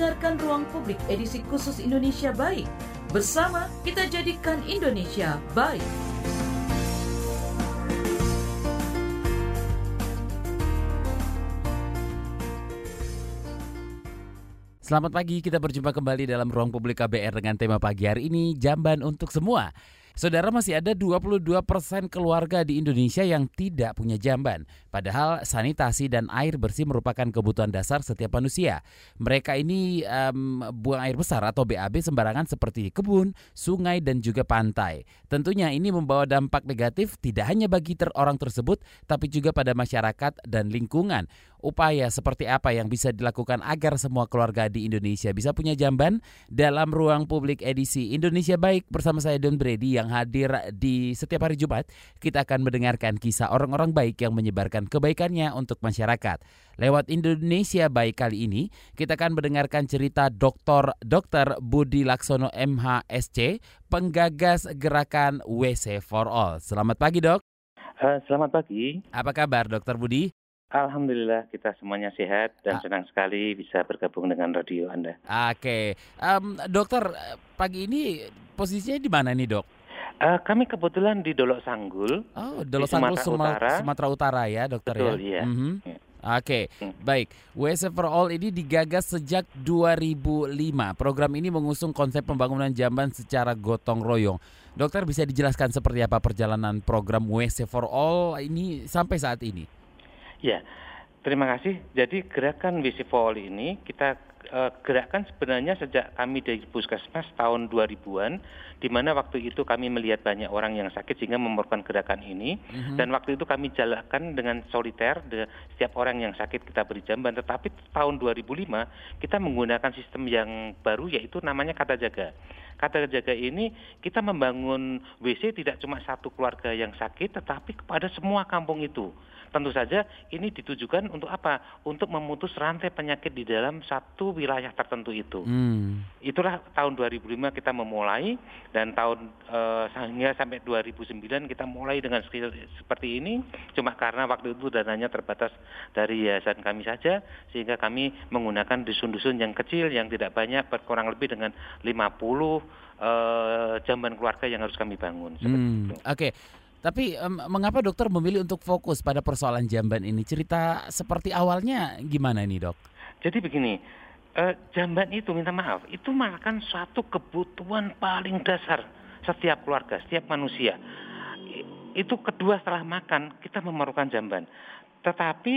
mendengarkan Ruang Publik edisi khusus Indonesia Baik. Bersama kita jadikan Indonesia baik. Selamat pagi, kita berjumpa kembali dalam Ruang Publik KBR dengan tema pagi hari ini, Jamban untuk Semua. Saudara masih ada 22 persen keluarga di Indonesia yang tidak punya jamban. Padahal sanitasi dan air bersih merupakan kebutuhan dasar setiap manusia. Mereka ini um, buang air besar atau BAB sembarangan seperti kebun, sungai, dan juga pantai. Tentunya ini membawa dampak negatif tidak hanya bagi ter orang tersebut, tapi juga pada masyarakat dan lingkungan. Upaya seperti apa yang bisa dilakukan agar semua keluarga di Indonesia bisa punya jamban? Dalam ruang publik edisi Indonesia Baik bersama saya Don Brady yang hadir di setiap hari Jumat, kita akan mendengarkan kisah orang-orang baik yang menyebarkan kebaikannya untuk masyarakat. Lewat Indonesia Baik kali ini, kita akan mendengarkan cerita Dr. Dr. Budi Laksono MHSC, penggagas gerakan WC for All. Selamat pagi, Dok. Uh, selamat pagi. Apa kabar, Dokter Budi? Alhamdulillah kita semuanya sehat dan ah. senang sekali bisa bergabung dengan radio Anda. Oke, um, dokter pagi ini posisinya di mana nih dok? Uh, kami kebetulan di Dolok Sanggul. Oh, Dolok Sanggul Sumatera Utara. Sumatera Utara ya, dokter Betul, ya. Iya. Mm -hmm. yeah. Oke, okay, hmm. baik. WC for All ini digagas sejak 2005. Program ini mengusung konsep pembangunan jamban secara gotong royong. Dokter bisa dijelaskan seperti apa perjalanan program WC for All ini sampai saat ini? Ya, terima kasih. Jadi gerakan WC for All ini kita uh, gerakan sebenarnya sejak kami dari Puskesmas tahun 2000-an, di mana waktu itu kami melihat banyak orang yang sakit sehingga memerlukan gerakan ini. Mm-hmm. Dan waktu itu kami jalankan dengan soliter, de, setiap orang yang sakit kita beri jamban. Tetapi tahun 2005 kita menggunakan sistem yang baru yaitu namanya kata jaga. Kata jaga ini kita membangun WC tidak cuma satu keluarga yang sakit, tetapi kepada semua kampung itu. Tentu saja ini ditujukan untuk apa? Untuk memutus rantai penyakit di dalam satu wilayah tertentu itu. Hmm. Itulah tahun 2005 kita memulai dan tahun uh, hingga sampai 2009 kita mulai dengan skill seperti ini. Cuma karena waktu itu dananya terbatas dari yayasan kami saja sehingga kami menggunakan dusun-dusun yang kecil yang tidak banyak berkurang lebih dengan 50 uh, jamban keluarga yang harus kami bangun. Hmm. Oke. Okay. Tapi um, mengapa dokter memilih untuk fokus pada persoalan jamban ini? Cerita seperti awalnya gimana ini dok? Jadi begini, uh, jamban itu minta maaf, itu makan suatu kebutuhan paling dasar setiap keluarga, setiap manusia. Itu kedua setelah makan kita memerlukan jamban. Tetapi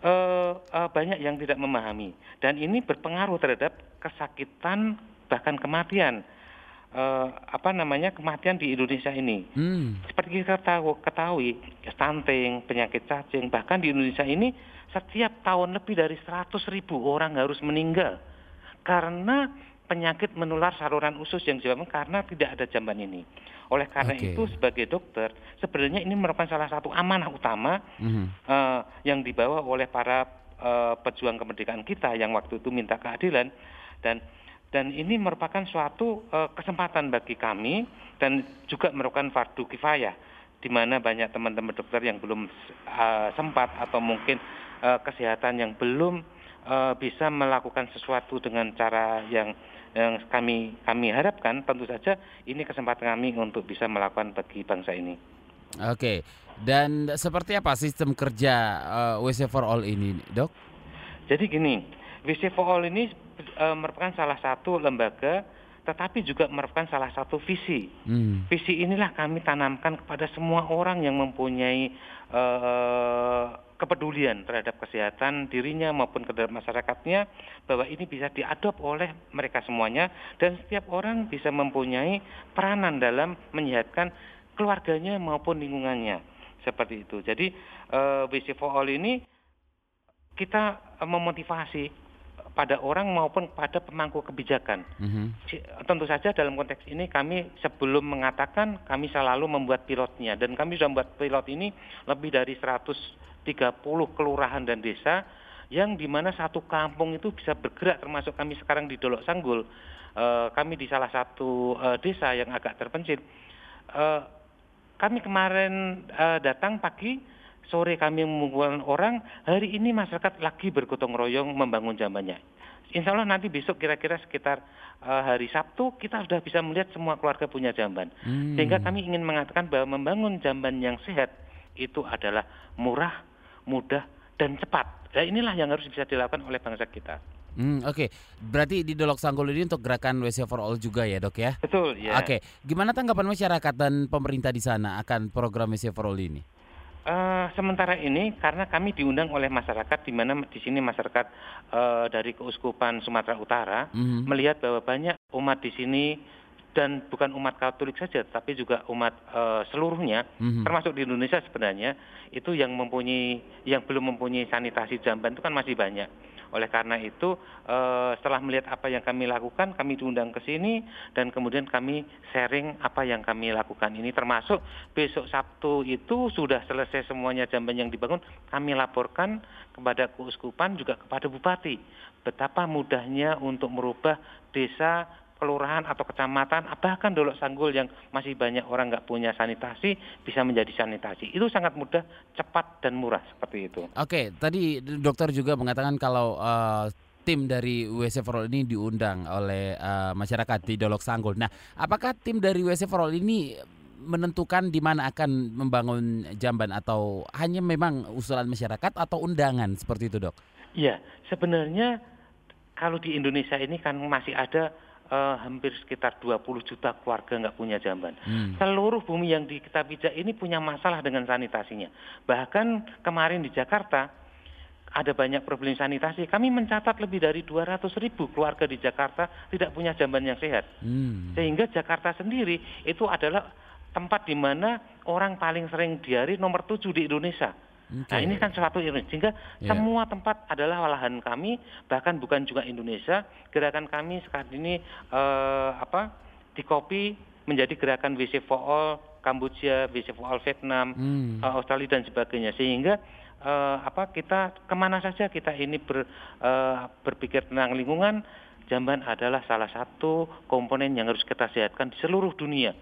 uh, uh, banyak yang tidak memahami dan ini berpengaruh terhadap kesakitan bahkan kematian uh, apa namanya kematian di Indonesia ini. Hmm. Seperti kita tahu, ketahui, stunting, penyakit cacing, bahkan di Indonesia ini setiap tahun lebih dari 100 ribu orang harus meninggal karena penyakit menular saluran usus yang disebabkan karena tidak ada jamban ini. Oleh karena okay. itu sebagai dokter sebenarnya ini merupakan salah satu amanah utama mm-hmm. uh, yang dibawa oleh para uh, pejuang kemerdekaan kita yang waktu itu minta keadilan dan dan ini merupakan suatu uh, kesempatan bagi kami dan juga merupakan fardu kifayah di mana banyak teman-teman dokter yang belum uh, sempat atau mungkin uh, kesehatan yang belum uh, bisa melakukan sesuatu dengan cara yang yang kami kami harapkan tentu saja ini kesempatan kami untuk bisa melakukan bagi bangsa ini. Oke. Dan seperti apa sistem kerja uh, WC for All ini, Dok? Jadi gini, WC for All ini e, merupakan salah satu lembaga tetapi juga merupakan salah satu visi. Hmm. Visi inilah kami tanamkan kepada semua orang yang mempunyai e, kepedulian terhadap kesehatan dirinya maupun terhadap masyarakatnya bahwa ini bisa diadop oleh mereka semuanya dan setiap orang bisa mempunyai peranan dalam menyehatkan keluarganya maupun lingkungannya seperti itu. Jadi uh, WC for All ini kita memotivasi pada orang maupun pada pemangku kebijakan. Mm-hmm. Tentu saja dalam konteks ini kami sebelum mengatakan kami selalu membuat pilotnya dan kami sudah membuat pilot ini lebih dari 130 kelurahan dan desa yang di mana satu kampung itu bisa bergerak termasuk kami sekarang di Dolok Sanggul. Uh, kami di salah satu uh, desa yang agak terpencil. Uh, kami kemarin datang pagi sore kami mengumpulkan orang, hari ini masyarakat lagi bergotong royong membangun jambannya. Insya Allah nanti besok kira-kira sekitar uh, hari Sabtu kita sudah bisa melihat semua keluarga punya jamban. Hmm. Sehingga kami ingin mengatakan bahwa membangun jamban yang sehat itu adalah murah, mudah, dan cepat. Dan inilah yang harus bisa dilakukan oleh bangsa kita. Hmm, Oke, okay. berarti di Dolok Sanggul ini untuk gerakan WC for All juga ya dok ya? Betul ya. Oke, okay. gimana tanggapan masyarakat dan pemerintah di sana akan program WC for All ini? Uh, sementara ini karena kami diundang oleh masyarakat di mana di sini masyarakat uh, dari Keuskupan Sumatera Utara mm -hmm. melihat bahwa banyak umat di sini dan bukan umat Katolik saja, tapi juga umat uh, seluruhnya, mm-hmm. termasuk di Indonesia sebenarnya itu yang mempunyai yang belum mempunyai sanitasi jamban itu kan masih banyak. Oleh karena itu, uh, setelah melihat apa yang kami lakukan, kami diundang ke sini dan kemudian kami sharing apa yang kami lakukan ini, termasuk besok Sabtu itu sudah selesai semuanya jamban yang dibangun, kami laporkan kepada keuskupan juga kepada bupati betapa mudahnya untuk merubah desa kelurahan atau kecamatan, bahkan Dolok Sanggul yang masih banyak orang nggak punya sanitasi bisa menjadi sanitasi. Itu sangat mudah, cepat dan murah seperti itu. Oke, tadi dokter juga mengatakan kalau uh, tim dari WC for All ini diundang oleh uh, masyarakat di Dolok Sanggul. Nah, apakah tim dari WC for All ini menentukan di mana akan membangun jamban atau hanya memang usulan masyarakat atau undangan seperti itu, Dok? Iya, sebenarnya kalau di Indonesia ini kan masih ada uh, hampir sekitar 20 juta keluarga nggak punya jamban. Hmm. Seluruh bumi yang di kita pijak ini punya masalah dengan sanitasinya. Bahkan kemarin di Jakarta ada banyak problem sanitasi. Kami mencatat lebih dari 200 ribu keluarga di Jakarta tidak punya jamban yang sehat. Hmm. Sehingga Jakarta sendiri itu adalah tempat di mana orang paling sering diare nomor 7 di Indonesia. Okay. Nah ini kan suatu ironis sehingga yeah. semua tempat adalah lahan kami bahkan bukan juga Indonesia gerakan kami sekarang ini uh, apa di kopi menjadi gerakan WC for All Kamboja, WC for All Vietnam, hmm. uh, Australia dan sebagainya sehingga uh, apa kita ke mana saja kita ini ber, uh, berpikir tentang lingkungan jamban adalah salah satu komponen yang harus kita sehatkan di seluruh dunia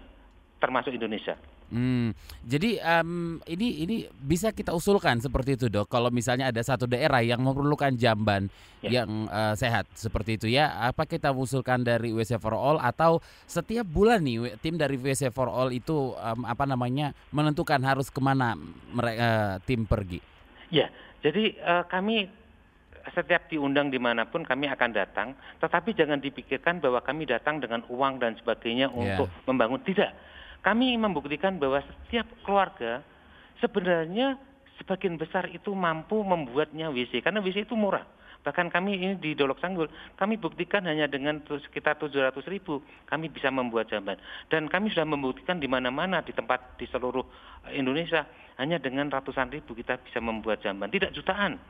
termasuk Indonesia. Hmm, jadi um, ini ini bisa kita usulkan seperti itu dok. Kalau misalnya ada satu daerah yang memerlukan jamban ya. yang uh, sehat seperti itu ya, apa kita usulkan dari WC for All atau setiap bulan nih tim dari WC for All itu um, apa namanya menentukan harus ke mana mereka uh, tim pergi? Ya, jadi uh, kami setiap diundang di mana pun kami akan datang, tetapi jangan dipikirkan bahwa kami datang dengan uang dan sebagainya yeah. untuk membangun tidak kami membuktikan bahwa setiap keluarga sebenarnya sebagian besar itu mampu membuatnya WC karena WC itu murah. Bahkan kami ini di Dolok Sanggul, kami buktikan hanya dengan sekitar 700 ribu kami bisa membuat jamban. Dan kami sudah membuktikan di mana-mana di tempat di seluruh eh, Indonesia hanya dengan ratusan ribu kita bisa membuat jamban, tidak jutaan.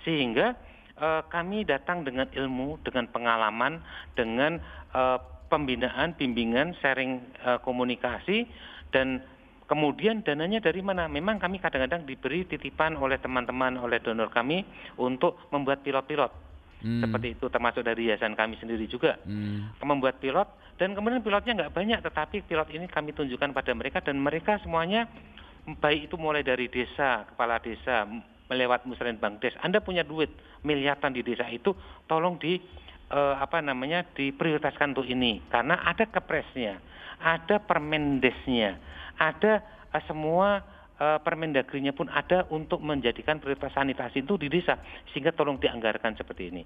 Sehingga eh, kami datang dengan ilmu, dengan pengalaman, dengan eh, pembinaan, bimbingan, sharing uh, komunikasi dan kemudian dananya dari mana? Memang kami kadang-kadang diberi titipan oleh teman-teman, oleh donor kami untuk membuat pilot-pilot. Hmm. Seperti itu termasuk dari yayasan kami sendiri juga. Hmm. Membuat pilot dan kemudian pilotnya nggak banyak tetapi pilot ini kami tunjukkan pada mereka dan mereka semuanya baik itu mulai dari desa, kepala desa, melewat musren bank des. Anda punya duit miliaran di desa itu tolong di uh, apa namanya diprioritaskan untuk ini karena ada kepresnya, ada permendesnya, ada uh, semua uh, permendagrinya pun ada untuk menjadikan prioritas sanitasi itu di desa sehingga tolong dianggarkan seperti ini.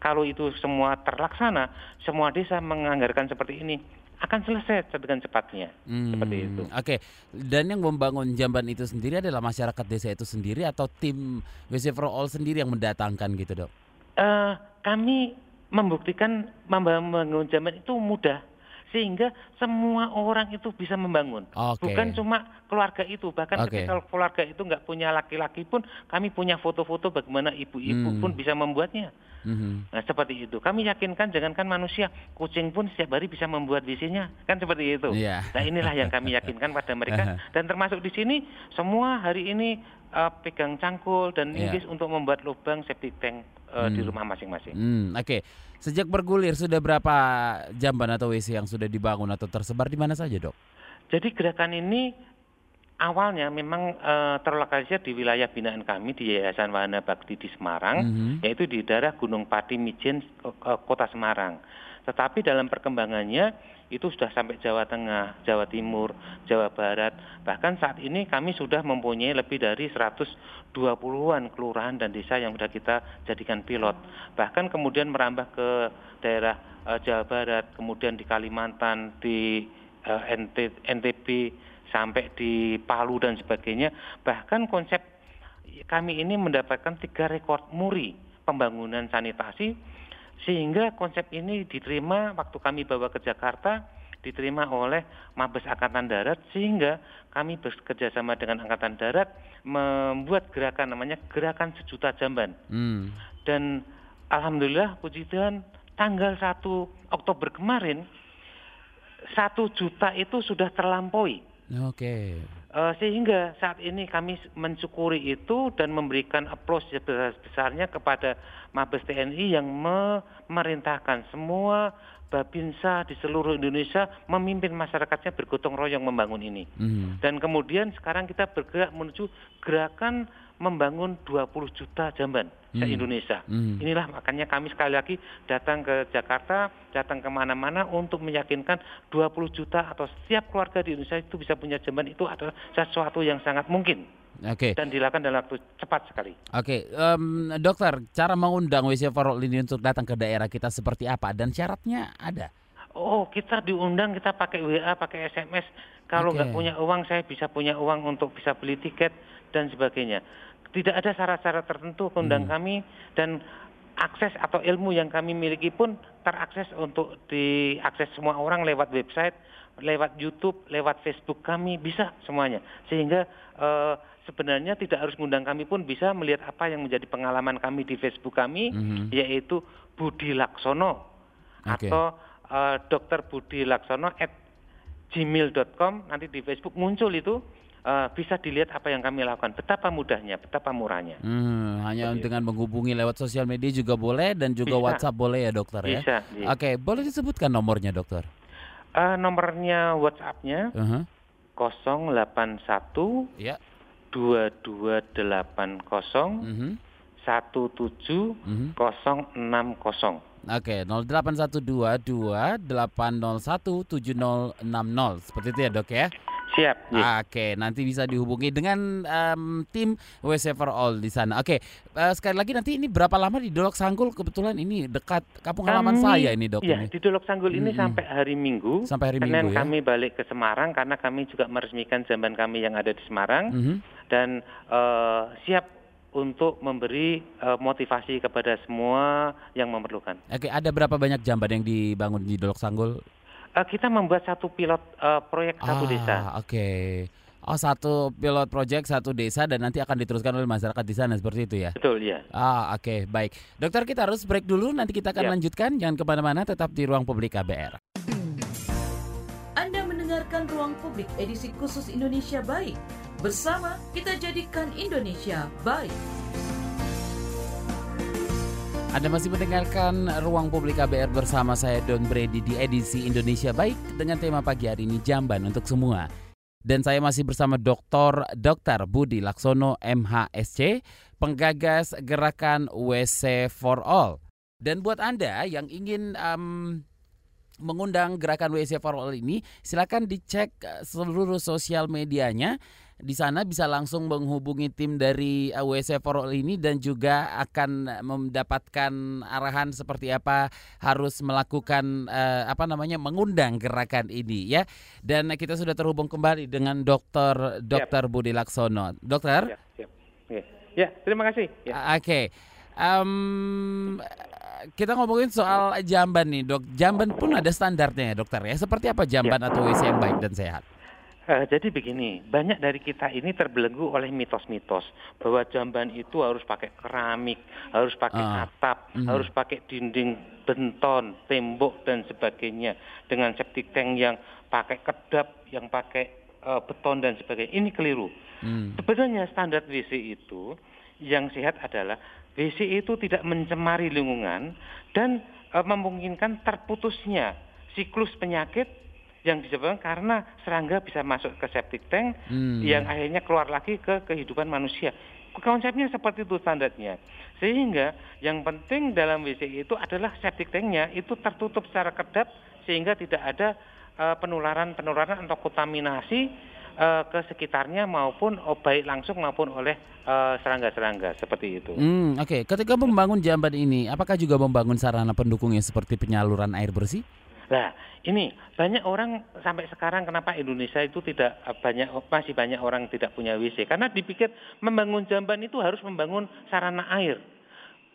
Kalau itu semua terlaksana, semua desa menganggarkan seperti ini akan selesai dengan cepatnya hmm, seperti itu. Oke, okay. dan yang membangun jamban itu sendiri adalah masyarakat desa itu sendiri atau tim WC for All sendiri yang mendatangkan gitu dok? Uh, kami membuktikan membangun zaman itu mudah sehingga semua orang itu bisa membangun. Okay. Bukan cuma keluarga itu, bahkan okay. ketika keluarga itu nggak punya laki-laki pun, kami punya foto-foto bagaimana ibu-ibu hmm. pun bisa membuatnya. Hmm. Nah seperti itu. Kami yakinkan jangankan manusia, kucing pun setiap hari bisa membuat visinya, kan seperti itu. Yeah. Nah inilah yang kami yakinkan pada mereka dan termasuk di sini semua hari ini uh, pegang cangkul dan yeah. untuk membuat lubang septic tank uh, hmm. di rumah masing-masing. Hmm, Oke, okay. sejak bergulir sudah berapa jamban atau WC yang sudah dibangun atau tersebar di mana saja, dok? Jadi gerakan ini awalnya memang uh, terlokalisir di wilayah binaan kami di Yayasan Wahana Bakti di Semarang, mm -hmm. yaitu di daerah Gunung Pati Mijen, uh, Kota Semarang. Tetapi dalam perkembangannya itu sudah sampai Jawa Tengah, Jawa Timur, Jawa Barat. Bahkan saat ini kami sudah mempunyai lebih dari 120-an kelurahan dan desa yang sudah kita jadikan pilot. Bahkan kemudian merambah ke daerah uh, Jawa Barat, kemudian di Kalimantan, di eh, NT, NTB, sampai di Palu dan sebagainya. Bahkan konsep kami ini mendapatkan tiga rekor muri pembangunan sanitasi sehingga konsep ini diterima waktu kami bawa ke Jakarta, diterima oleh Mabes Angkatan Darat sehingga kami bekerja sama dengan Angkatan Darat membuat gerakan namanya Gerakan Sejuta Jamban. Hmm. Dan alhamdulillah puji Tuhan tanggal 1 Oktober kemarin satu juta itu sudah terlampaui. Oke. Okay. Uh, sehingga saat ini kami mensyukuri itu dan memberikan aplaus sebesar-besarnya kepada Mabes TNI yang memerintahkan semua Babinsa di seluruh Indonesia memimpin masyarakatnya bergotong royong membangun ini. Mm. Dan kemudian sekarang kita bergerak menuju gerakan membangun 20 juta jamban mm. Se Indonesia. Mm. Inilah makanya kami sekali lagi datang ke Jakarta, datang ke mana-mana untuk meyakinkan 20 juta atau setiap keluarga di Indonesia itu bisa punya jamban itu adalah sesuatu yang sangat mungkin. Oke. Okay. Dan dilakukan dalam waktu cepat sekali. Oke, okay. um, dokter, cara mengundang WC for All ini untuk datang ke daerah kita seperti apa dan syaratnya ada? Oh, kita diundang kita pakai WA, pakai SMS. Kalau nggak okay. punya uang, saya bisa punya uang untuk bisa beli tiket dan sebagainya. Tidak ada syarat-syarat tertentu undang hmm. kami dan akses atau ilmu yang kami miliki pun terakses untuk diakses semua orang lewat website, lewat YouTube, lewat Facebook kami bisa semuanya. Sehingga uh, sebenarnya tidak harus mengundang kami pun bisa melihat apa yang menjadi pengalaman kami di Facebook kami, mm-hmm. yaitu Budi Laksono okay. atau uh, Dr. Budi Laksono at gmail.com nanti di Facebook muncul itu uh, bisa dilihat apa yang kami lakukan. Betapa mudahnya, betapa murahnya. Hmm, hanya Jadi, dengan menghubungi lewat sosial media juga boleh dan juga bisa, WhatsApp boleh ya dokter ya. Bisa. Oke, okay, boleh disebutkan nomornya dokter? Uh, nomornya WhatsAppnya uh-huh. 081 ya dua dua delapan kosong mhm. satu Oke, nol delapan satu dua dua delapan nol satu tujuh nol enam nol seperti itu ya dok ya. Siap. Ya. Oke, nanti bisa dihubungi dengan um, tim WC for All di sana. Oke, uh, sekali lagi nanti ini berapa lama di Dolok Sanggul? Kebetulan ini dekat kampung halaman saya ini dok. Iya, di Dolok Sanggul ini hmm. sampai hari Minggu. Sampai hari Senin Minggu ya. kami balik ke Semarang karena kami juga meresmikan jamban kami yang ada di Semarang hmm. dan uh, siap untuk memberi uh, motivasi kepada semua yang memerlukan. Oke, ada berapa banyak jamban yang dibangun di Dolok Sanggul? Uh, kita membuat satu pilot uh, proyek satu ah, desa. Oke. Okay. Oh satu pilot proyek satu desa dan nanti akan diteruskan oleh masyarakat di sana seperti itu ya? Betul ya. Ah oke okay, baik. Dokter kita harus break dulu nanti kita akan ya. lanjutkan jangan ke mana-mana tetap di ruang publik KBR. Anda mendengarkan ruang publik edisi khusus Indonesia Baik bersama kita jadikan Indonesia baik. Anda masih mendengarkan Ruang Publik KBR bersama saya Don Brady di edisi Indonesia Baik dengan tema pagi hari ini Jamban untuk semua. Dan saya masih bersama Dr. Dr. Budi Laksono MHSC, penggagas gerakan WC for All. Dan buat Anda yang ingin um, mengundang gerakan WC for All ini, silakan dicek seluruh sosial medianya di sana bisa langsung menghubungi tim dari WC for All ini dan juga akan mendapatkan arahan seperti apa harus melakukan uh, apa namanya mengundang gerakan ini ya. Dan kita sudah terhubung kembali dengan Dokter Dokter Budi Laksono. Dokter? Siap, siap. Ya, ya terima kasih. Ya. Oke. Okay. Um, kita ngomongin soal jamban nih dok. Jamban pun ada standarnya ya dokter ya. Seperti apa jamban ya. atau WC yang baik dan sehat? Uh, jadi begini, banyak dari kita ini terbelenggu oleh mitos-mitos bahwa jamban itu harus pakai keramik, harus pakai uh, atap, mm. harus pakai dinding benton, tembok dan sebagainya dengan septic tank yang pakai kedap, yang pakai uh, beton dan sebagainya. Ini keliru. Mm. Sebenarnya standar WC itu yang sehat adalah WC itu tidak mencemari lingkungan dan uh, memungkinkan terputusnya siklus penyakit yang disebabkan karena serangga bisa masuk ke septic tank Hmm. yang akhirnya keluar lagi ke kehidupan manusia. Konsepnya seperti itu standarnya. Sehingga yang penting dalam WC itu adalah septic tanknya itu tertutup secara kedap sehingga tidak ada eh, penularan-penularan atau kontaminasi eh, ke sekitarnya maupun oh, baik langsung maupun oleh eh, serangga-serangga seperti itu. Hmm, oke. Ketika membangun jamban ini, apakah juga membangun sarana pendukungnya seperti penyaluran air bersih? Nah, ini banyak orang sampai sekarang kenapa Indonesia itu tidak eh, banyak masih banyak orang tidak punya WC karena dipikir membangun jamban itu harus membangun sarana air.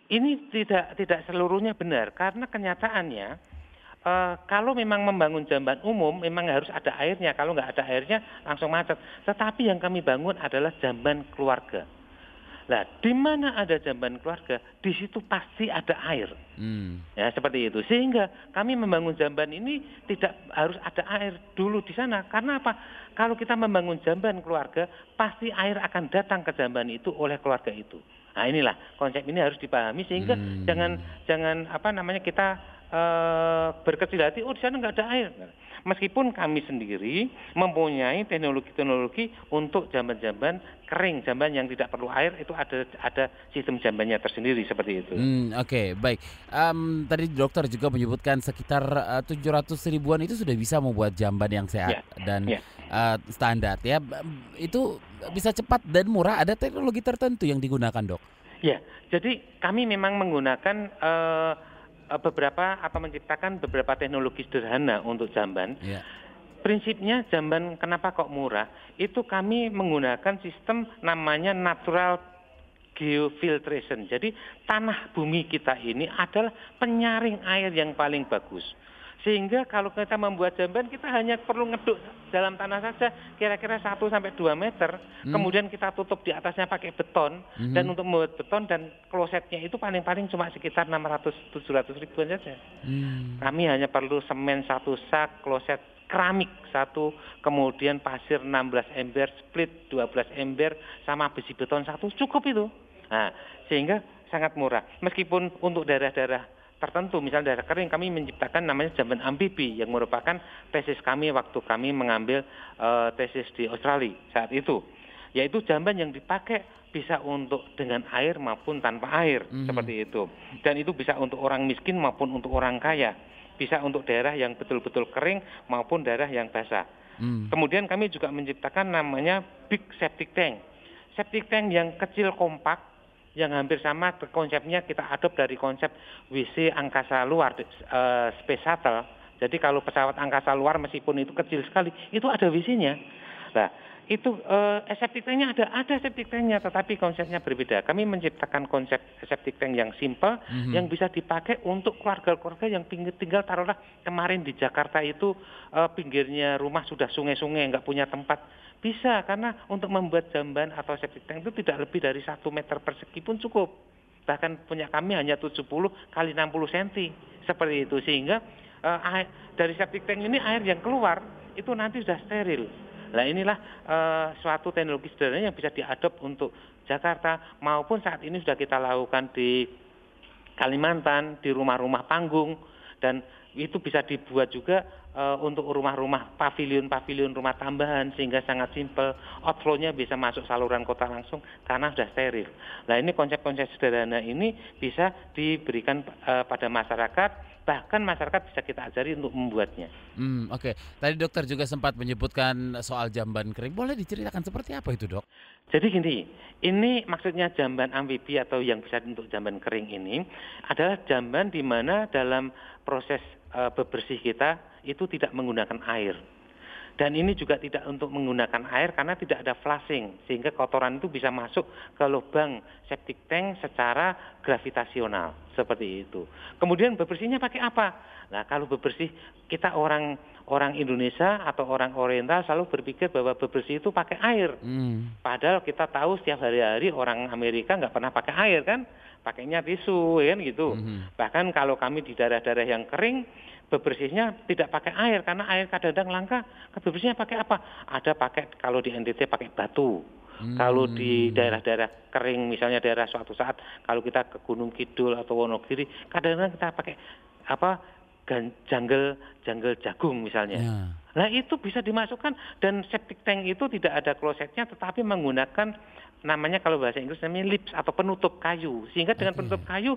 Ini tidak tidak seluruhnya benar karena kenyataannya eh, kalau memang membangun jamban umum memang harus ada airnya. Kalau nggak ada airnya langsung macet. Tetapi yang kami bangun adalah jamban keluarga. Nah, di mana ada jamban keluarga, di situ pasti ada air. Hmm. Ya, seperti itu. Sehingga kami membangun jamban ini tidak harus ada air dulu di sana. Karena apa? Kalau kita membangun jamban keluarga, pasti air akan datang ke jamban itu oleh keluarga itu. Nah, inilah konsep ini harus dipahami sehingga Hmm. jangan jangan apa namanya kita eh, berkecil hati, oh di sana nggak ada air. Meskipun kami sendiri mempunyai teknologi-teknologi untuk jamban-jamban kering, jamban yang tidak perlu air itu ada ada sistem jambannya tersendiri seperti itu. Hmm, Oke, baik. Em, tadi dokter juga menyebutkan sekitar eh, 700 ribuan itu sudah bisa membuat jamban yang sehat Ya, dan ya. eh, standar ya. Itu bisa cepat dan murah. Ada teknologi tertentu yang digunakan dok. Ya, jadi kami memang menggunakan eh, beberapa apa menciptakan beberapa teknologi sederhana untuk jamban. Ya. Prinsipnya jamban kenapa kok murah? Itu kami menggunakan sistem namanya natural geofiltration. Jadi tanah bumi kita ini adalah penyaring air yang paling bagus. Sehingga kalau kita membuat jamban kita hanya perlu ngeduk dalam tanah saja kira-kira 1 sampai 2 meter. Hmm. Kemudian kita tutup di atasnya pakai beton Mhm. dan untuk membuat beton dan klosetnya itu paling-paling cuma sekitar 600 700 ribuan saja. Hmm. Kami hanya perlu semen satu sak, kloset keramik satu, kemudian pasir 16 ember, split 12 ember, sama besi beton satu, cukup itu. Nah, sehingga sangat murah. Meskipun untuk daerah-daerah tertentu, misalnya daerah kering, kami menciptakan namanya jamban amfibi yang merupakan tesis kami waktu kami mengambil eh, tesis di Australia saat itu. Yaitu jamban yang dipakai bisa untuk dengan air maupun tanpa air, Mhm. seperti itu. Dan itu bisa untuk orang miskin maupun untuk orang kaya bisa untuk daerah yang betul-betul kering maupun daerah yang basah. Hmm. Kemudian kami juga menciptakan namanya big septic tank. Septic tank yang kecil kompak yang hampir sama konsepnya kita adop dari konsep WC angkasa luar eh, space shuttle. Jadi kalau pesawat angkasa luar meskipun itu kecil sekali, itu ada WC-nya. Nah, itu eh, septic tanknya ada, ada septic tanknya, tetapi konsepnya berbeda. Kami menciptakan konsep septic tank yang simple, Mhm. yang bisa dipakai untuk keluarga-keluarga yang tinggal, tinggal taruhlah kemarin di Jakarta itu eh, pinggirnya rumah sudah sungai-sungai nggak punya tempat bisa karena untuk membuat jamban atau septic tank itu tidak lebih dari satu meter persegi pun cukup. Bahkan punya kami hanya 70 kali 60 cm seperti itu. Sehingga eh, air, dari septic tank ini air yang keluar itu nanti sudah steril. Nah inilah eh, suatu teknologi sederhana yang bisa diadop untuk Jakarta maupun saat ini sudah kita lakukan di Kalimantan, di rumah-rumah panggung dan itu bisa dibuat juga eh, untuk rumah-rumah pavilion-pavilion rumah tambahan sehingga sangat simpel outflow-nya bisa masuk saluran kota langsung karena sudah steril. Nah ini konsep-konsep sederhana ini bisa diberikan eh, pada masyarakat bahkan masyarakat bisa kita ajari untuk membuatnya. Hmm, Oke, tadi dokter juga sempat menyebutkan soal jamban kering. Boleh diceritakan seperti apa itu dok? Jadi gini, ini maksudnya jamban amfibi atau yang bisa untuk jamban kering ini adalah jamban di mana dalam proses eh, bebersih kita itu tidak menggunakan air. Dan ini juga tidak untuk menggunakan air karena tidak ada flushing sehingga kotoran itu bisa masuk ke lubang septic tank secara gravitasional seperti itu. Kemudian bebersihnya pakai apa? Nah, kalau bebersih kita orang orang Indonesia atau orang Oriental selalu berpikir bahwa bebersih itu pakai air. Hmm. Padahal kita tahu setiap hari-hari orang Amerika nggak pernah pakai air kan, pakainya tisu ya kan gitu. Mhm. Bahkan kalau kami di daerah-daerah yang kering, bebersihnya tidak pakai air karena air kadang-kadang langka. Bebersihnya pakai apa? Ada pakai kalau di NTT pakai batu. Kalau di Hmm. daerah-daerah kering, misalnya daerah suatu saat kalau kita ke Gunung Kidul atau Wonogiri, kadang-kadang kita pakai apa jungle jungle jagung misalnya. Ya. Nah itu bisa dimasukkan dan septic tank itu tidak ada klosetnya tetapi menggunakan namanya kalau bahasa Inggris namanya lips atau penutup kayu sehingga dengan Oke. penutup kayu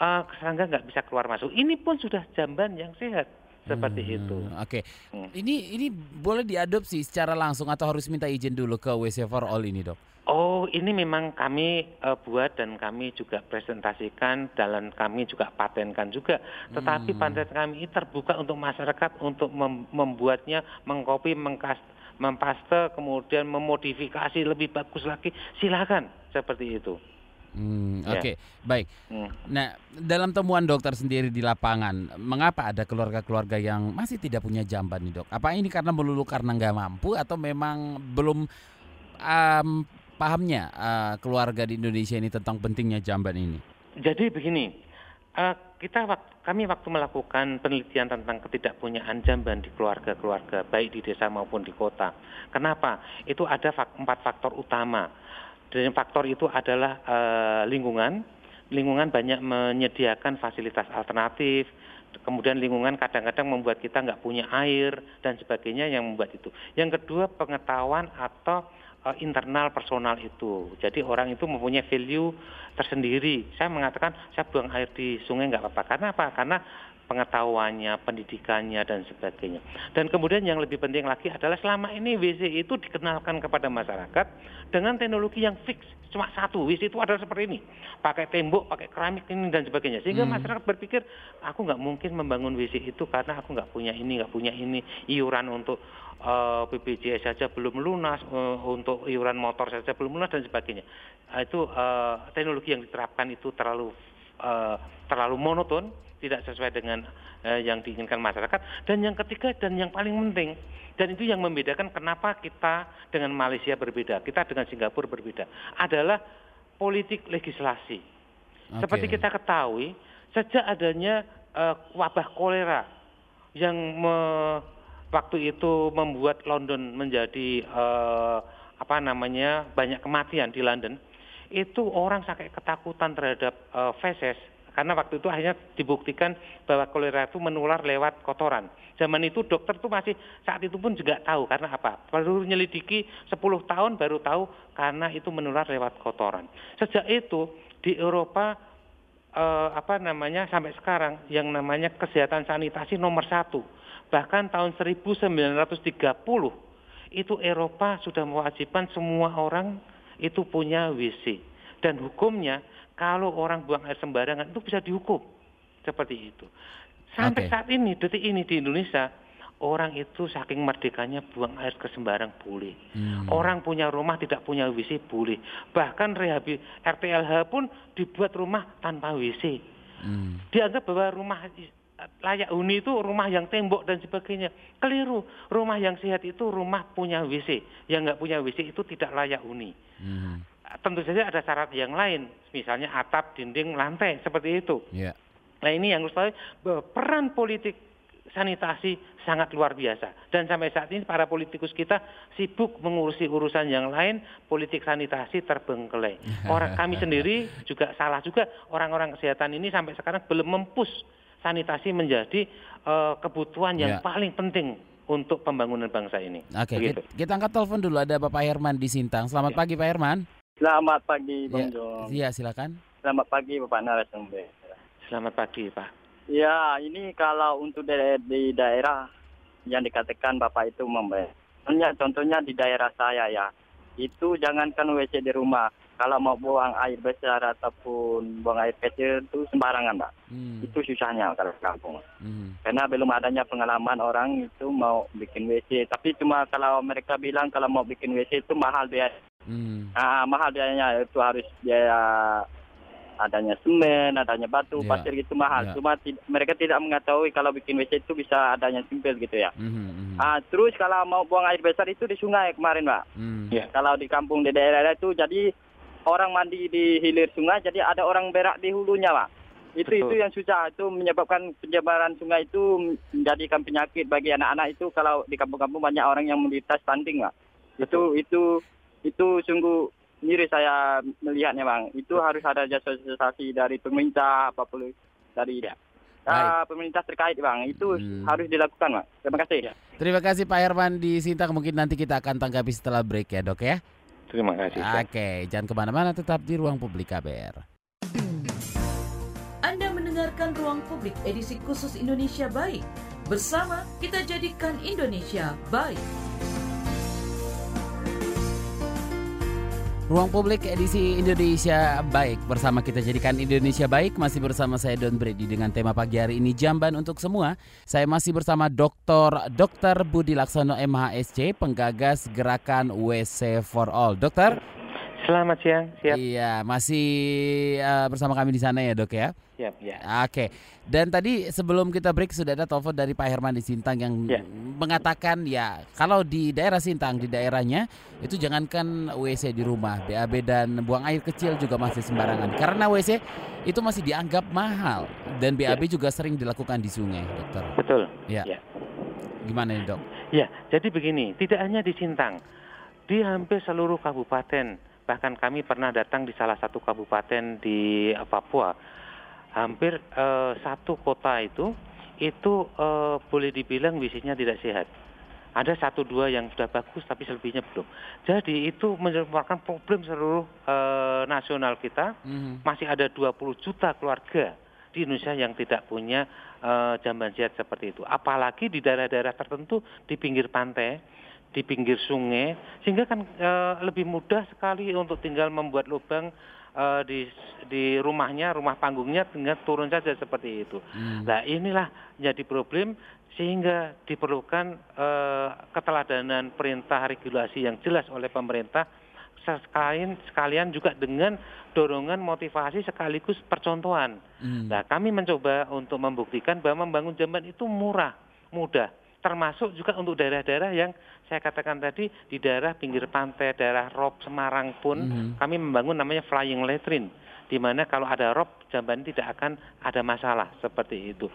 eh, serangga nggak bisa keluar masuk. Ini pun sudah jamban yang sehat seperti Hmm, itu. Oke. Hmm. Ini ini boleh diadopsi secara langsung atau harus minta izin dulu ke WC for All ini, Dok? Oh, ini memang kami eh, buat dan kami juga presentasikan dan kami juga patenkan juga. Tetapi Hmm. paten kami ini terbuka untuk masyarakat untuk mem- membuatnya, mengcopy, mengkas, mempaste, kemudian memodifikasi lebih bagus lagi. Silakan seperti itu. Hmm, Ya. Oke, baik. Hmm. Nah, dalam temuan dokter sendiri di lapangan, mengapa ada keluarga-keluarga yang masih tidak punya jamban nih, Dok? Apa ini karena melulu karena nggak mampu atau memang belum um, pahamnya uh, keluarga di Indonesia ini tentang pentingnya jamban ini? Jadi begini, eh, kita wak- kami waktu melakukan penelitian tentang ketidakpunyaan jamban di keluarga-keluarga baik di desa maupun di kota. Kenapa? Itu ada fak- empat faktor utama. Dan faktor itu adalah eh, lingkungan. Lingkungan banyak menyediakan fasilitas alternatif. Kemudian lingkungan kadang-kadang membuat kita nggak punya air dan sebagainya yang membuat itu. Yang kedua pengetahuan atau eh, internal personal itu. Jadi orang itu mempunyai value tersendiri. Saya mengatakan saya buang air di sungai nggak apa-apa. Karena apa? Karena pengetahuannya, pendidikannya dan sebagainya. Dan kemudian yang lebih penting lagi adalah selama ini WC itu dikenalkan kepada masyarakat dengan teknologi yang fix cuma satu. WC itu adalah seperti ini. Pakai tembok pakai keramik ini dan sebagainya. Sehingga Hmm. masyarakat berpikir aku nggak mungkin membangun WC itu karena aku nggak punya ini nggak punya ini. Iuran untuk eh, BPJS saja belum lunas eh, untuk iuran motor saja belum lunas dan sebagainya. Nah, itu eh, teknologi yang diterapkan itu terlalu eh, terlalu monoton tidak sesuai dengan eh, yang diinginkan masyarakat dan yang ketiga dan yang paling penting dan itu yang membedakan kenapa kita dengan Malaysia berbeda kita dengan Singapura berbeda adalah politik legislasi Oke. seperti kita ketahui sejak adanya eh, wabah kolera yang me- waktu itu membuat London menjadi eh, apa namanya banyak kematian di London itu orang sangat ketakutan terhadap eh, feses karena waktu itu akhirnya dibuktikan bahwa kolera itu menular lewat kotoran. Zaman itu dokter tuh masih saat itu pun juga tahu karena apa? Baru nyelidiki 10 tahun baru tahu karena itu menular lewat kotoran. Sejak itu di Eropa eh, apa namanya sampai sekarang yang namanya kesehatan sanitasi nomor satu. Bahkan tahun 1930 itu Eropa sudah mewajibkan semua orang itu punya WC. Dan hukumnya kalau orang buang air sembarangan itu bisa dihukum. Seperti itu. Sampai Oke. saat ini, detik ini di Indonesia, orang itu saking merdekanya buang air ke sembarang boleh. Hmm. Orang punya rumah tidak punya WC boleh. Bahkan rehabi RTLH pun dibuat rumah tanpa WC. Hmm. Dianggap bahwa rumah layak huni itu rumah yang tembok dan sebagainya. Keliru. Rumah yang sehat itu rumah punya WC. Yang nggak punya WC itu tidak layak huni. Hmm. Tentu saja ada syarat yang lain. Misalnya atap, dinding, lantai. Seperti itu. Ya. Nah ini yang harus tahu bahwa peran politik sanitasi sangat luar biasa. Dan sampai saat ini para politikus kita sibuk mengurusi urusan yang lain, politik sanitasi terbengkelai. Orang kami sendiri juga salah juga orang-orang kesehatan ini sampai sekarang belum mempus sanitasi menjadi eh, kebutuhan yang Ya. paling penting untuk pembangunan bangsa ini. Oke, Begitu. kita, kita angkat telepon dulu ada Bapak Herman di Sintang. Selamat Ya. pagi Pak Herman. Selamat pagi Bang Ya, Jong. Iya, silakan. Selamat pagi Bapak narasumber. Selamat pagi Pak. Ya, ini kalau untuk di, di daerah yang dikatakan Bapak itu membayar. Contohnya, contohnya di daerah saya ya, itu jangankan WC di rumah. Kalau mau buang air besar ataupun buang air kecil itu sembarangan, Pak. Hmm. Itu susahnya kalau kampung. Hmm. Karena belum adanya pengalaman orang itu mau bikin WC. Tapi cuma kalau mereka bilang kalau mau bikin WC itu mahal biaya. Hmm. Ah, mahal biayanya itu harus biaya adanya semen, adanya batu, Ya, pasir gitu mahal. ya. Cuma mereka tidak mengetahui kalau bikin WC itu bisa adanya simpel gitu ya. Hmm. Hmm. Ah, terus kalau mau buang air besar itu di sungai kemarin, Pak. Hmm. Ya. Kalau di kampung di daerah itu jadi orang mandi di hilir sungai, jadi ada orang berak di hulunya, Pak. Itu Betul. itu yang susah, itu menyebabkan penyebaran sungai itu menjadikan penyakit bagi anak-anak itu kalau di kampung-kampung banyak orang yang menderita stunting, Pak. Itu itu itu sungguh miris saya melihatnya, Bang. Itu harus ada sosialisasi dari pemerintah apa pun dari uh, pemerintah terkait bang itu Hmm. harus dilakukan bang. Terima kasih. Ya. Terima kasih Pak Herman di Sintang. Mungkin nanti kita akan tanggapi setelah break ya dok ya. Terima kasih. Oke, jangan ke mana-mana, tetap di ruang publik KBR. Anda mendengarkan Ruang Publik edisi khusus Indonesia Baik. Bersama kita jadikan Indonesia baik. Ruang Publik edisi Indonesia Baik bersama kita jadikan Indonesia Baik masih bersama saya Don Brady dengan tema pagi hari ini Jamban untuk semua. Saya masih bersama Dr. Dr. Budi Laksono MHSC penggagas gerakan WC for All. Dokter? Selamat siang. Siap. Iya, masih eh, bersama kami di sana ya, Dok ya. Siap. Ya. Oke. Dan tadi sebelum kita break sudah ada telepon dari Pak Herman di Sintang yang Ya. mengatakan ya kalau di daerah Sintang di daerahnya itu jangankan WC di rumah, BAB dan buang air kecil juga masih sembarangan. Karena WC itu masih dianggap mahal dan BAB juga sering dilakukan di sungai, Dokter. Betul. Ya. Ya. Gimana nih, Dok? Ya, jadi begini, tidak hanya di Sintang, di hampir seluruh kabupaten, bahkan kami pernah datang di salah satu kabupaten di eh, Papua, hampir eh, satu kota itu, itu eh, boleh dibilang visinya tidak sehat. Ada satu dua yang sudah bagus, tapi selebihnya belum. Jadi itu merupakan problem seluruh eh, nasional kita. Mhm. Masih ada 20 juta keluarga di Indonesia yang tidak punya eh, jamban sehat seperti itu. Apalagi di daerah-daerah tertentu di pinggir pantai, di pinggir sungai, sehingga kan eh, lebih mudah sekali untuk tinggal membuat lubang eh, di di rumahnya, rumah panggungnya tinggal turun saja seperti itu. Hmm. Nah inilah jadi problem sehingga diperlukan eh, keteladanan perintah regulasi yang jelas oleh pemerintah sekalian sekalian juga dengan dorongan motivasi sekaligus percontohan. Hmm. Nah, kami mencoba untuk membuktikan bahwa membangun jamban itu murah, mudah. Termasuk juga untuk daerah-daerah yang saya katakan tadi di daerah pinggir pantai, daerah rob Semarang pun Mhm. kami membangun namanya flying latrine, di mana kalau ada rob jamban tidak akan ada masalah seperti itu.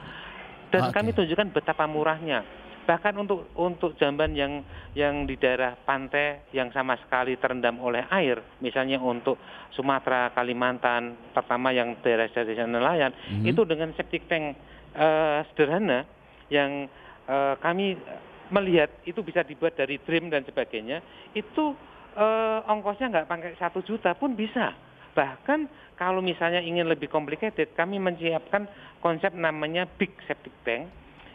Dan Oke. kami tunjukkan betapa murahnya. Bahkan untuk untuk jamban yang yang di daerah pantai yang sama sekali terendam oleh air, misalnya untuk Sumatera, Kalimantan, pertama yang daerah-daerah nelayan, Mhm. itu dengan septic tank eh, sederhana yang eh, kami melihat itu bisa dibuat dari trim dan sebagainya, itu eh, ongkosnya nggak pakai satu juta pun bisa. Bahkan kalau misalnya ingin lebih complicated, kami menyiapkan konsep namanya big septic tank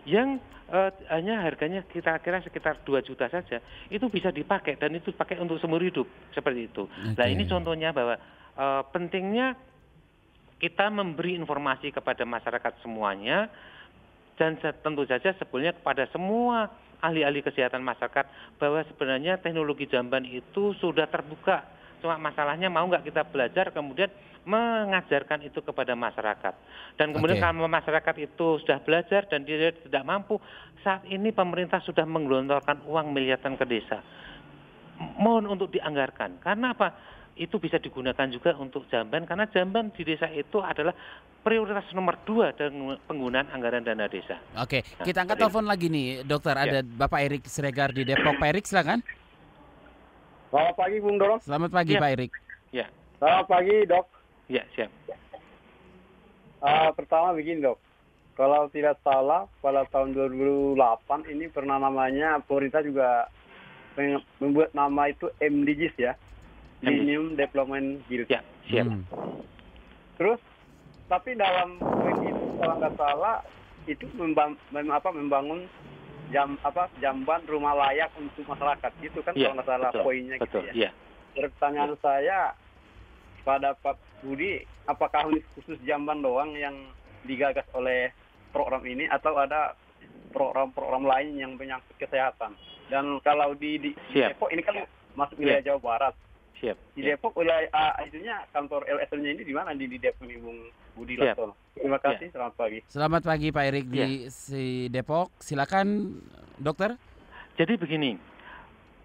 yang eh, hanya harganya kita kira sekitar 2 juta saja, itu bisa dipakai dan itu pakai untuk seumur hidup seperti itu. Nah Oke. ini contohnya bahwa eh, pentingnya kita memberi informasi kepada masyarakat semuanya dan tentu saja sebetulnya kepada semua ahli-ahli kesehatan masyarakat bahwa sebenarnya teknologi jamban itu sudah terbuka. Cuma masalahnya mau nggak kita belajar kemudian mengajarkan itu kepada masyarakat. Dan kemudian Oke. kalau masyarakat itu sudah belajar dan dia tidak mampu, saat ini pemerintah sudah menggelontorkan uang miliaran ke desa. Mohon untuk dianggarkan. Karena apa? Itu bisa digunakan juga untuk jamban karena jamban di desa itu adalah prioritas nomor dua dalam penggunaan anggaran dana desa. Oke, Nah, kita angkat telepon lagi nih, Dokter. Ya. Ada Bapak Erik Siregar di Depok. Pak Erik, silakan. Selamat pagi Bung Dorong. Selamat pagi, Iya. Pak Erik. Ya, Selamat pagi dok. ya siap. Ah, pertama begini dok. Kalau tidak salah pada tahun 2008 ini pernah namanya pemerintah juga membuat nama itu MDGs ya. MDGs. Millennium Development Goals. Ya, siap. Hmm. Terus tapi dalam poin itu kalau nggak salah itu membangun, apa membangun jam apa jamban rumah layak untuk masyarakat itu kan Iya, kalau nggak salah betul, poinnya Betul, gitu ya. ya. Pertanyaan saya pada Pak Budi, apakah ini khusus jamban doang yang digagas oleh program ini atau ada program-program lain yang menyangkut kesehatan? Dan kalau di, di. Depok ini kan masuk wilayah Jawa Barat. Siap. Di ya. Depok wilayah ah, itunya kantor LSM-nya ini di mana di, di Depok ini Bung Budi Siap. Laksono. Terima kasih, selamat pagi. Selamat pagi, Pak Erik di Iya. si Depok. Silakan, Dokter. Jadi begini,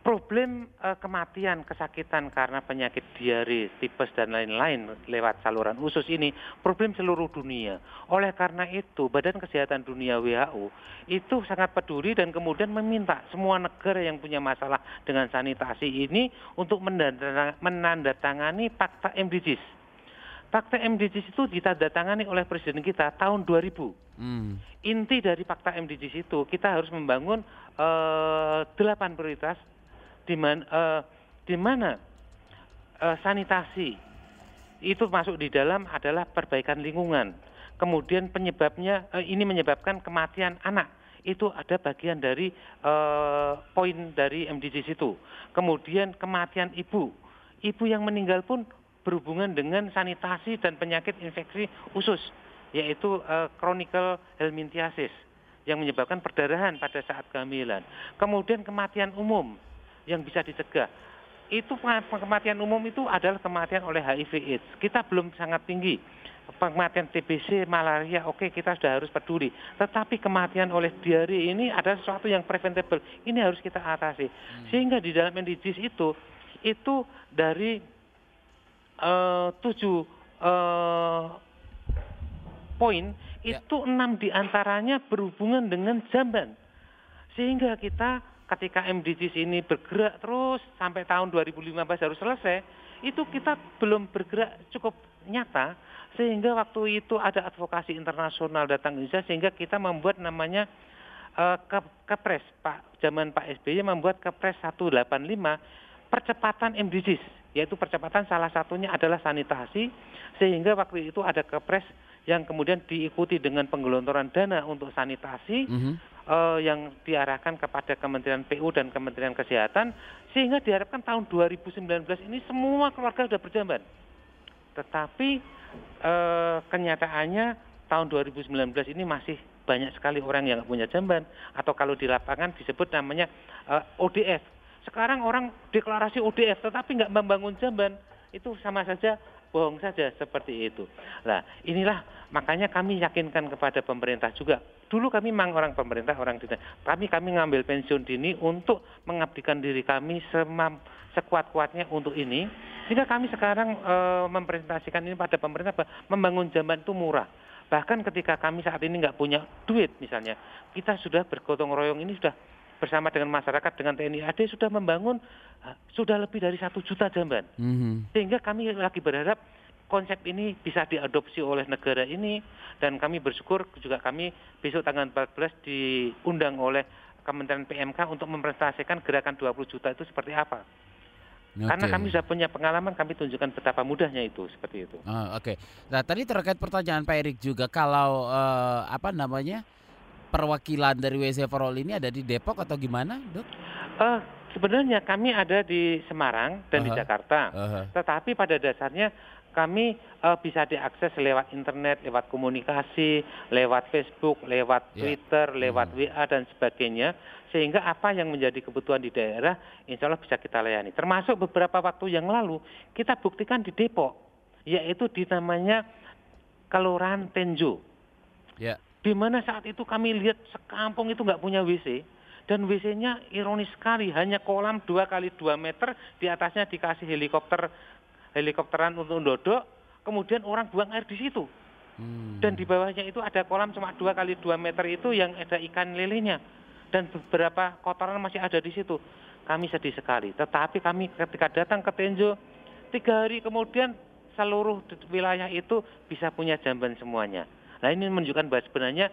problem eh, kematian, kesakitan karena penyakit diare, tipes dan lain-lain lewat saluran usus ini problem seluruh dunia. Oleh karena itu, Badan Kesehatan Dunia WHO itu sangat peduli dan kemudian meminta semua negara yang punya masalah dengan sanitasi ini untuk menandatangani Fakta MDGs. Fakta MDGs itu ditandatangani oleh Presiden kita tahun 2000. Hmm. Inti dari fakta MDGs itu kita harus membangun eh, delapan prioritas di mana eh, di mana eh, sanitasi itu masuk di dalam adalah perbaikan lingkungan. Kemudian penyebabnya eh, ini menyebabkan kematian anak itu ada bagian dari eh, poin dari MDGs itu. Kemudian kematian ibu, ibu yang meninggal pun berhubungan dengan sanitasi dan penyakit infeksi usus, yaitu eh, chronicle helminthiasis yang menyebabkan perdarahan pada saat kehamilan. Kemudian kematian umum yang bisa dicegah. Itu kematian umum itu adalah kematian oleh HIV AIDS. Kita belum sangat tinggi kematian TBC, malaria, oke kita sudah harus peduli. Tetapi kematian oleh diare ini adalah sesuatu yang preventable. Ini harus kita atasi. Sehingga di dalam NDGs itu, itu dari uh, tujuh uh, poin, Ya. itu enam di antaranya berhubungan dengan jamban. Sehingga kita ketika MDGs ini bergerak terus sampai tahun 2015 harus selesai, itu kita belum bergerak cukup nyata sehingga waktu itu ada advokasi internasional datang ke Indonesia sehingga kita membuat namanya uh, ke, kepres Pak zaman Pak SBY membuat kepres 185 percepatan MDGs yaitu percepatan salah satunya adalah sanitasi sehingga waktu itu ada kepres yang kemudian diikuti dengan penggelontoran dana untuk sanitasi Mhm. Eh, yang diarahkan kepada Kementerian PU dan Kementerian Kesehatan sehingga diharapkan tahun 2019 ini semua keluarga sudah berjamban. Tetapi eh, kenyataannya tahun 2019 ini masih banyak sekali orang yang punya jamban atau kalau di lapangan disebut namanya eh, ODF. Sekarang orang deklarasi ODF tetapi nggak membangun jamban itu sama saja bohong saja seperti itu. Nah, inilah makanya kami yakinkan kepada pemerintah juga. Dulu kami memang orang pemerintah, orang dina. Kami kami ngambil pensiun dini untuk mengabdikan diri kami semam, sekuat-kuatnya untuk ini. Sehingga kami sekarang e, mempresentasikan ini pada pemerintah membangun jamban itu murah. Bahkan ketika kami saat ini nggak punya duit misalnya, kita sudah bergotong royong ini sudah bersama dengan masyarakat dengan TNI AD sudah membangun eh, sudah lebih dari satu juta jamban Mhm. sehingga kami lagi berharap konsep ini bisa diadopsi oleh negara ini dan kami bersyukur juga kami besok tanggal 14 diundang oleh Kementerian PMK untuk mempresentasikan gerakan 20 juta itu seperti apa. Karena Oke. kami sudah punya pengalaman, kami tunjukkan betapa mudahnya itu seperti itu. Ah, Oke. Nah tadi terkait pertanyaan Pak Erik juga kalau eh, apa namanya perwakilan dari WC for All ini ada di Depok atau gimana, dok? Eh, sebenarnya kami ada di Semarang dan di Aha. Jakarta. Aha. Tetapi pada dasarnya kami eh, bisa diakses lewat internet, lewat komunikasi, lewat Facebook, lewat Ya. Twitter, lewat Hmm. WA dan sebagainya. Sehingga apa yang menjadi kebutuhan di daerah, insya Allah bisa kita layani. Termasuk beberapa waktu yang lalu kita buktikan di Depok, yaitu di namanya Kelurahan Tenjo Ya. Di mana saat itu kami lihat sekampung itu nggak punya WC dan WC-nya ironis sekali hanya kolam 2 kali 2 meter di atasnya dikasih helikopter helikopteran untuk dodok kemudian orang buang air di situ. Hmm. dan di bawahnya itu ada kolam cuma 2 kali 2 meter itu yang ada ikan lelenya dan beberapa kotoran masih ada di situ. Kami sedih sekali tetapi kami ketika datang ke Tenjo tiga hari kemudian seluruh wilayah itu bisa punya jamban semuanya nah ini menunjukkan bahwa sebenarnya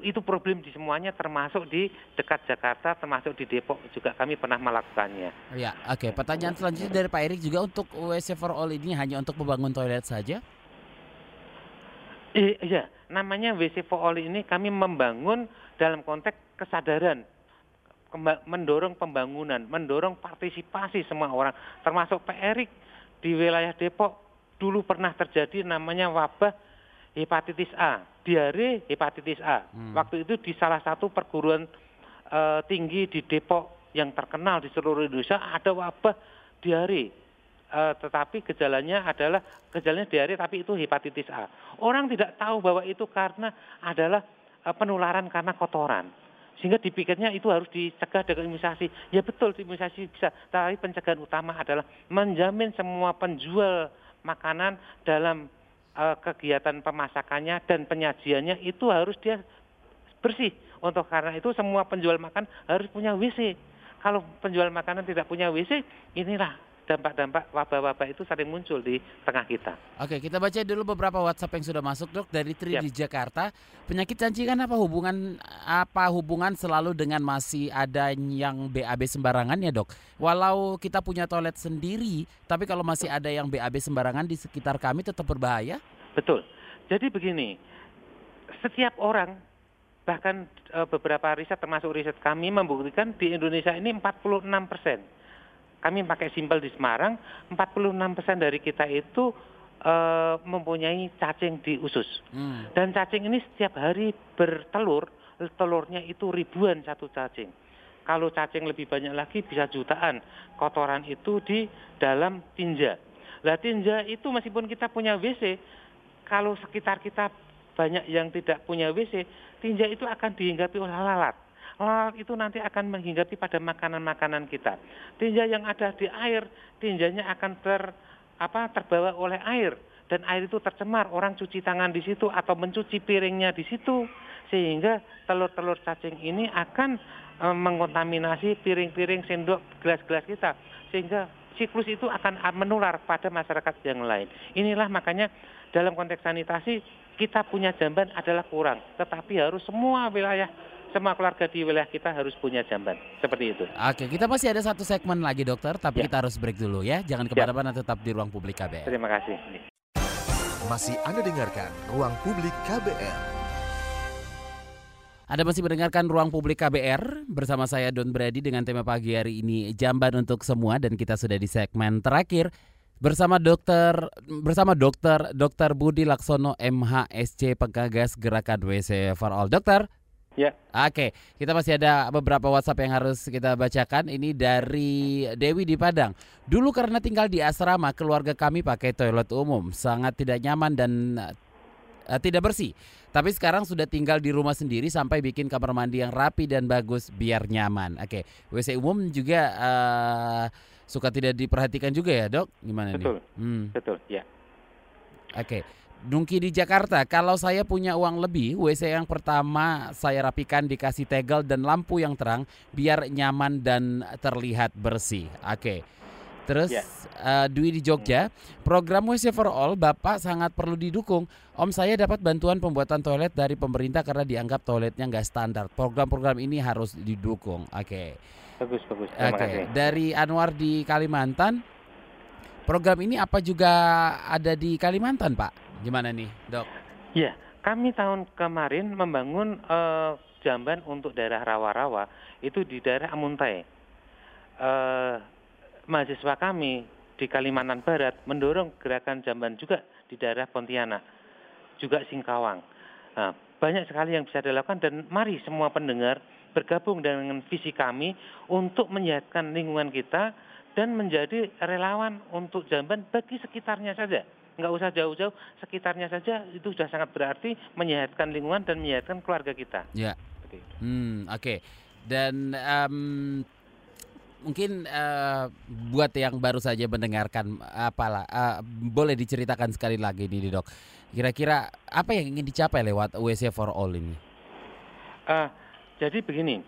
itu problem di semuanya termasuk di dekat Jakarta termasuk di Depok juga kami pernah melakukannya Ya, oke. Pertanyaan selanjutnya dari Pak Erik juga untuk WC for All ini hanya untuk membangun toilet saja? Iya, namanya WC for All ini kami membangun dalam konteks kesadaran, mendorong pembangunan, mendorong partisipasi semua orang, termasuk Pak Erik di wilayah Depok dulu pernah terjadi namanya wabah hepatitis A, diare hepatitis A. Hmm. Waktu itu di salah satu perguruan eh, tinggi di Depok yang terkenal di seluruh Indonesia ada wabah diare. Eh, tetapi gejalanya adalah gejalanya diare tapi itu hepatitis A. Orang tidak tahu bahwa itu karena adalah eh, penularan karena kotoran. Sehingga dipikirnya itu harus dicegah dengan imunisasi. Ya betul imunisasi bisa, tapi pencegahan utama adalah menjamin semua penjual makanan dalam kegiatan pemasakannya dan penyajiannya itu harus dia bersih. Untuk karena itu semua penjual makan harus punya WC. Kalau penjual makanan tidak punya WC, inilah dampak-dampak wabah-wabah itu sering muncul di tengah kita. Oke, kita baca dulu beberapa WhatsApp yang sudah masuk, Dok, dari Tri Siap. di Jakarta. Penyakit cancingan apa hubungan apa hubungan selalu dengan masih ada yang BAB sembarangan ya, Dok? Walau kita punya toilet sendiri, tapi kalau masih ada yang BAB sembarangan di sekitar kami tetap berbahaya? Betul. Jadi begini, setiap orang bahkan eh, beberapa riset termasuk riset kami membuktikan di Indonesia ini 46 persen. Kami pakai simpel di Semarang, 46 persen dari kita itu eh, mempunyai cacing di usus. Hmm. Dan cacing ini setiap hari bertelur, telurnya itu ribuan satu cacing. Kalau cacing lebih banyak lagi bisa jutaan kotoran itu di dalam tinja. Lah tinja itu meskipun kita punya WC, kalau sekitar kita banyak yang tidak punya WC, tinja itu akan dihinggapi oleh lalat. Lalat itu nanti akan menghinggapi pada makanan-makanan kita. Tinja yang ada di air, tinjanya akan ter apa terbawa oleh air dan air itu tercemar. Orang cuci tangan di situ atau mencuci piringnya di situ sehingga telur-telur cacing ini akan eh, mengontaminasi piring-piring, sendok, gelas-gelas kita sehingga siklus itu akan menular pada masyarakat yang lain. Inilah makanya dalam konteks sanitasi kita punya jamban adalah kurang, tetapi harus semua wilayah semua keluarga di wilayah kita harus punya jamban seperti itu. Oke, kita masih ada satu segmen lagi, Dokter, tapi Ya. kita harus break dulu ya. Jangan ke mana-mana, tetap di ruang publik KBR. Terima kasih. Masih Anda dengarkan Ruang Publik KBR. Anda masih mendengarkan Ruang Publik KBR bersama saya Don Brady dengan tema pagi hari ini Jamban untuk semua dan kita sudah di segmen terakhir bersama dokter bersama dokter Dr. Budi Laksono MHSC penggagas gerakan WC for All. Dokter, Ya, Oke, kita masih ada beberapa WhatsApp yang harus kita bacakan. Ini dari Dewi di Padang. Dulu karena tinggal di asrama, keluarga kami pakai toilet umum, sangat tidak nyaman dan eh, tidak bersih. Tapi sekarang sudah tinggal di rumah sendiri sampai bikin kamar mandi yang rapi dan bagus biar nyaman. Oke, WC umum juga eh, suka tidak diperhatikan juga ya, Dok? Gimana betul, nih? Hmm. betul, ya. Oke. Dungki di Jakarta, kalau saya punya uang lebih, WC yang pertama saya rapikan dikasih tegel dan lampu yang terang biar nyaman dan terlihat bersih. Oke. Terus Ya. eh, Dwi di Jogja, program WC for All Bapak sangat perlu didukung. Om saya dapat bantuan pembuatan toilet dari pemerintah karena dianggap toiletnya nggak standar. Program-program ini harus didukung. Oke. Bagus, bagus. Terima Oke, kasih. dari Anwar di Kalimantan. Program ini apa juga ada di Kalimantan, Pak? Gimana nih, Dok? Ya, kami tahun kemarin membangun eh, jamban untuk daerah rawa-rawa itu di daerah Amuntai. Eh, mahasiswa kami di Kalimantan Barat mendorong gerakan jamban juga di daerah Pontianak, juga Singkawang. Nah, banyak sekali yang bisa dilakukan dan mari semua pendengar bergabung dengan visi kami untuk menyehatkan lingkungan kita dan menjadi relawan untuk jamban bagi sekitarnya saja. Nggak usah jauh-jauh, sekitarnya saja itu sudah sangat berarti menyehatkan lingkungan dan menyehatkan keluarga kita. Ya. Hmm, oke. Dan em, mungkin eh, buat yang baru saja mendengarkan apalah eh, boleh diceritakan sekali lagi nih, Dok. Kira-kira apa yang ingin dicapai lewat WC for All ini? Ah, jadi begini,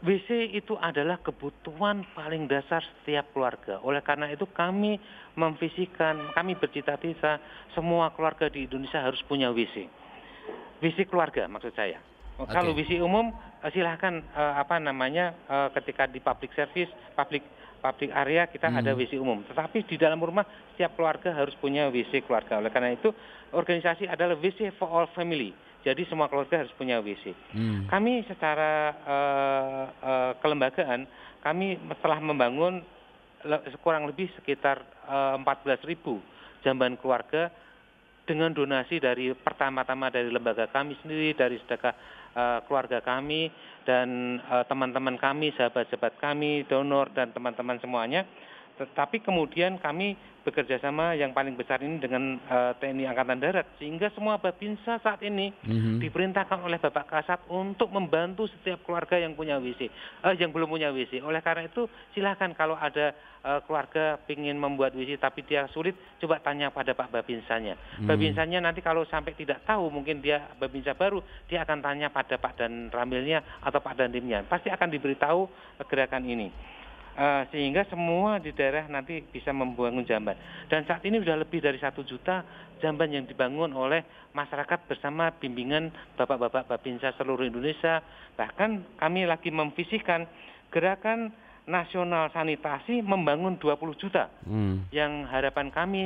WC itu adalah kebutuhan paling dasar setiap keluarga. Oleh karena itu kami memvisikan, kami bercita-cita semua keluarga di Indonesia harus punya WC. WC keluarga maksud saya. Oke. Kalau WC umum eh, silahkan eh, apa namanya eh, ketika di public service, public public area kita Hmm. ada WC umum. Tetapi di dalam rumah setiap keluarga harus punya WC keluarga. Oleh karena itu organisasi adalah WC for all family. Jadi semua keluarga harus punya WC. Hmm. Kami secara eh, eh, kelembagaan kami telah membangun le- kurang lebih sekitar eh, 14.000 jamban keluarga dengan donasi dari pertama-tama dari lembaga kami sendiri, dari sedekah eh, keluarga kami dan eh, teman-teman kami, sahabat-sahabat kami, donor dan teman-teman semuanya. Tetapi kemudian kami bekerja sama yang paling besar ini dengan eh, TNI Angkatan Darat sehingga semua babinsa saat ini Mhm. diperintahkan oleh Bapak Kasat untuk membantu setiap keluarga yang punya WC, eh, yang belum punya WC. Oleh karena itu, silakan kalau ada eh, keluarga ingin membuat WC tapi dia sulit, coba tanya pada Pak Babinsanya. Hmm. Babinsanya nanti kalau sampai tidak tahu, mungkin dia Babinsa baru, dia akan tanya pada Pak dan Ramilnya atau Pak Dandimnya. Pasti akan diberitahu eh, gerakan ini. Uh, sehingga semua di daerah nanti bisa membangun jamban. Dan saat ini sudah lebih dari satu juta jamban yang dibangun oleh masyarakat bersama bimbingan bapak-bapak babinsa seluruh Indonesia. Bahkan kami lagi memvisikan gerakan nasional sanitasi membangun 20 juta. Hmm. Yang harapan kami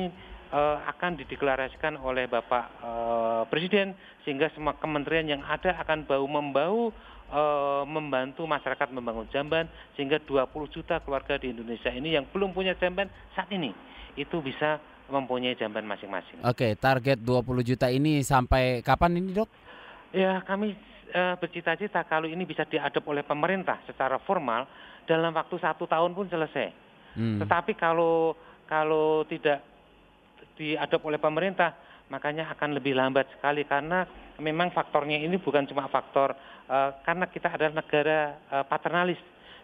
uh, akan dideklarasikan oleh Bapak uh, Presiden sehingga semua kementerian yang ada akan bau membau uh, membantu masyarakat membangun jamban sehingga 20 juta keluarga di Indonesia ini yang belum punya jamban saat ini itu bisa mempunyai jamban masing-masing. Oke, target 20 juta ini sampai kapan ini, Dok? Ya, kami uh, bercita-cita kalau ini bisa diadop oleh pemerintah secara formal dalam waktu satu tahun pun selesai. Hmm. Tetapi kalau kalau tidak diadop oleh pemerintah, makanya akan lebih lambat sekali karena memang faktornya ini bukan cuma faktor uh, karena kita adalah negara uh, paternalis.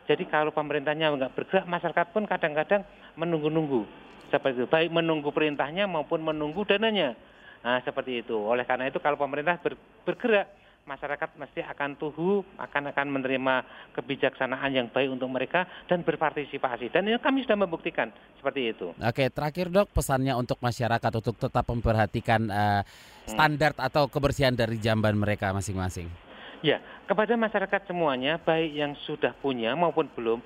Jadi kalau pemerintahnya nggak bergerak, masyarakat pun kadang-kadang menunggu-nunggu seperti itu, baik menunggu perintahnya maupun menunggu dananya. Nah, seperti itu. Oleh karena itu kalau pemerintah ber, bergerak, masyarakat mesti akan tuhu, akan akan menerima kebijaksanaan yang baik untuk mereka dan berpartisipasi. Dan ini kami sudah membuktikan seperti itu. Oke, terakhir dok pesannya untuk masyarakat untuk tetap memperhatikan uh, standar hmm. atau kebersihan dari jamban mereka masing-masing. Ya, kepada masyarakat semuanya, baik yang sudah punya maupun belum,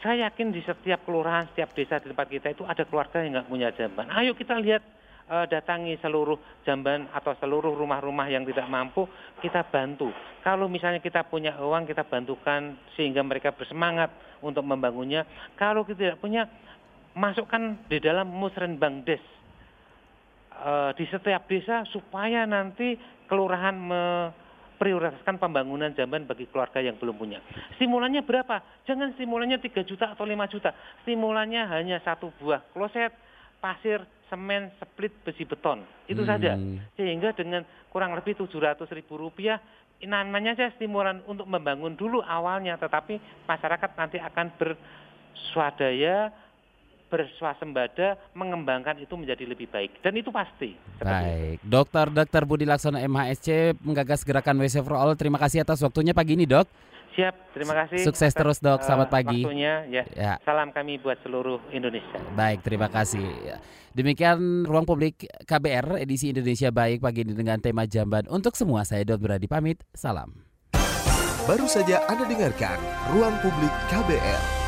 saya yakin di setiap kelurahan, setiap desa di tempat kita itu ada keluarga yang nggak punya jamban. Ayo kita lihat uh, datangi seluruh jamban atau seluruh rumah-rumah yang tidak mampu, kita bantu. Kalau misalnya kita punya uang, kita bantukan sehingga mereka bersemangat untuk membangunnya. Kalau kita tidak punya, masukkan di dalam musrenbang des uh, di setiap desa supaya nanti kelurahan memprioritaskan pembangunan jamban bagi keluarga yang belum punya. Stimulannya berapa? Jangan stimulannya 3 juta atau 5 juta. Stimulannya hanya satu buah kloset, pasir, semen, split, besi beton. Itu hmm. saja. Sehingga dengan kurang lebih 700 ribu rupiah namanya saja stimulan untuk membangun dulu awalnya, tetapi masyarakat nanti akan berswadaya berswasembada mengembangkan itu menjadi lebih baik dan itu pasti. Baik, Dokter Dokter Budi Laksono MHSC menggagas gerakan WC for All. Terima kasih atas waktunya pagi ini, Dok. Siap, terima kasih. Sukses atas, terus, Dok. Selamat pagi. Waktunya ya. ya. Salam kami buat seluruh Indonesia. Baik, terima kasih. Demikian ruang publik KBR edisi Indonesia Baik pagi ini dengan tema jamban untuk semua. Saya Dot Beradi pamit. Salam. Baru saja Anda dengarkan Ruang Publik KBR.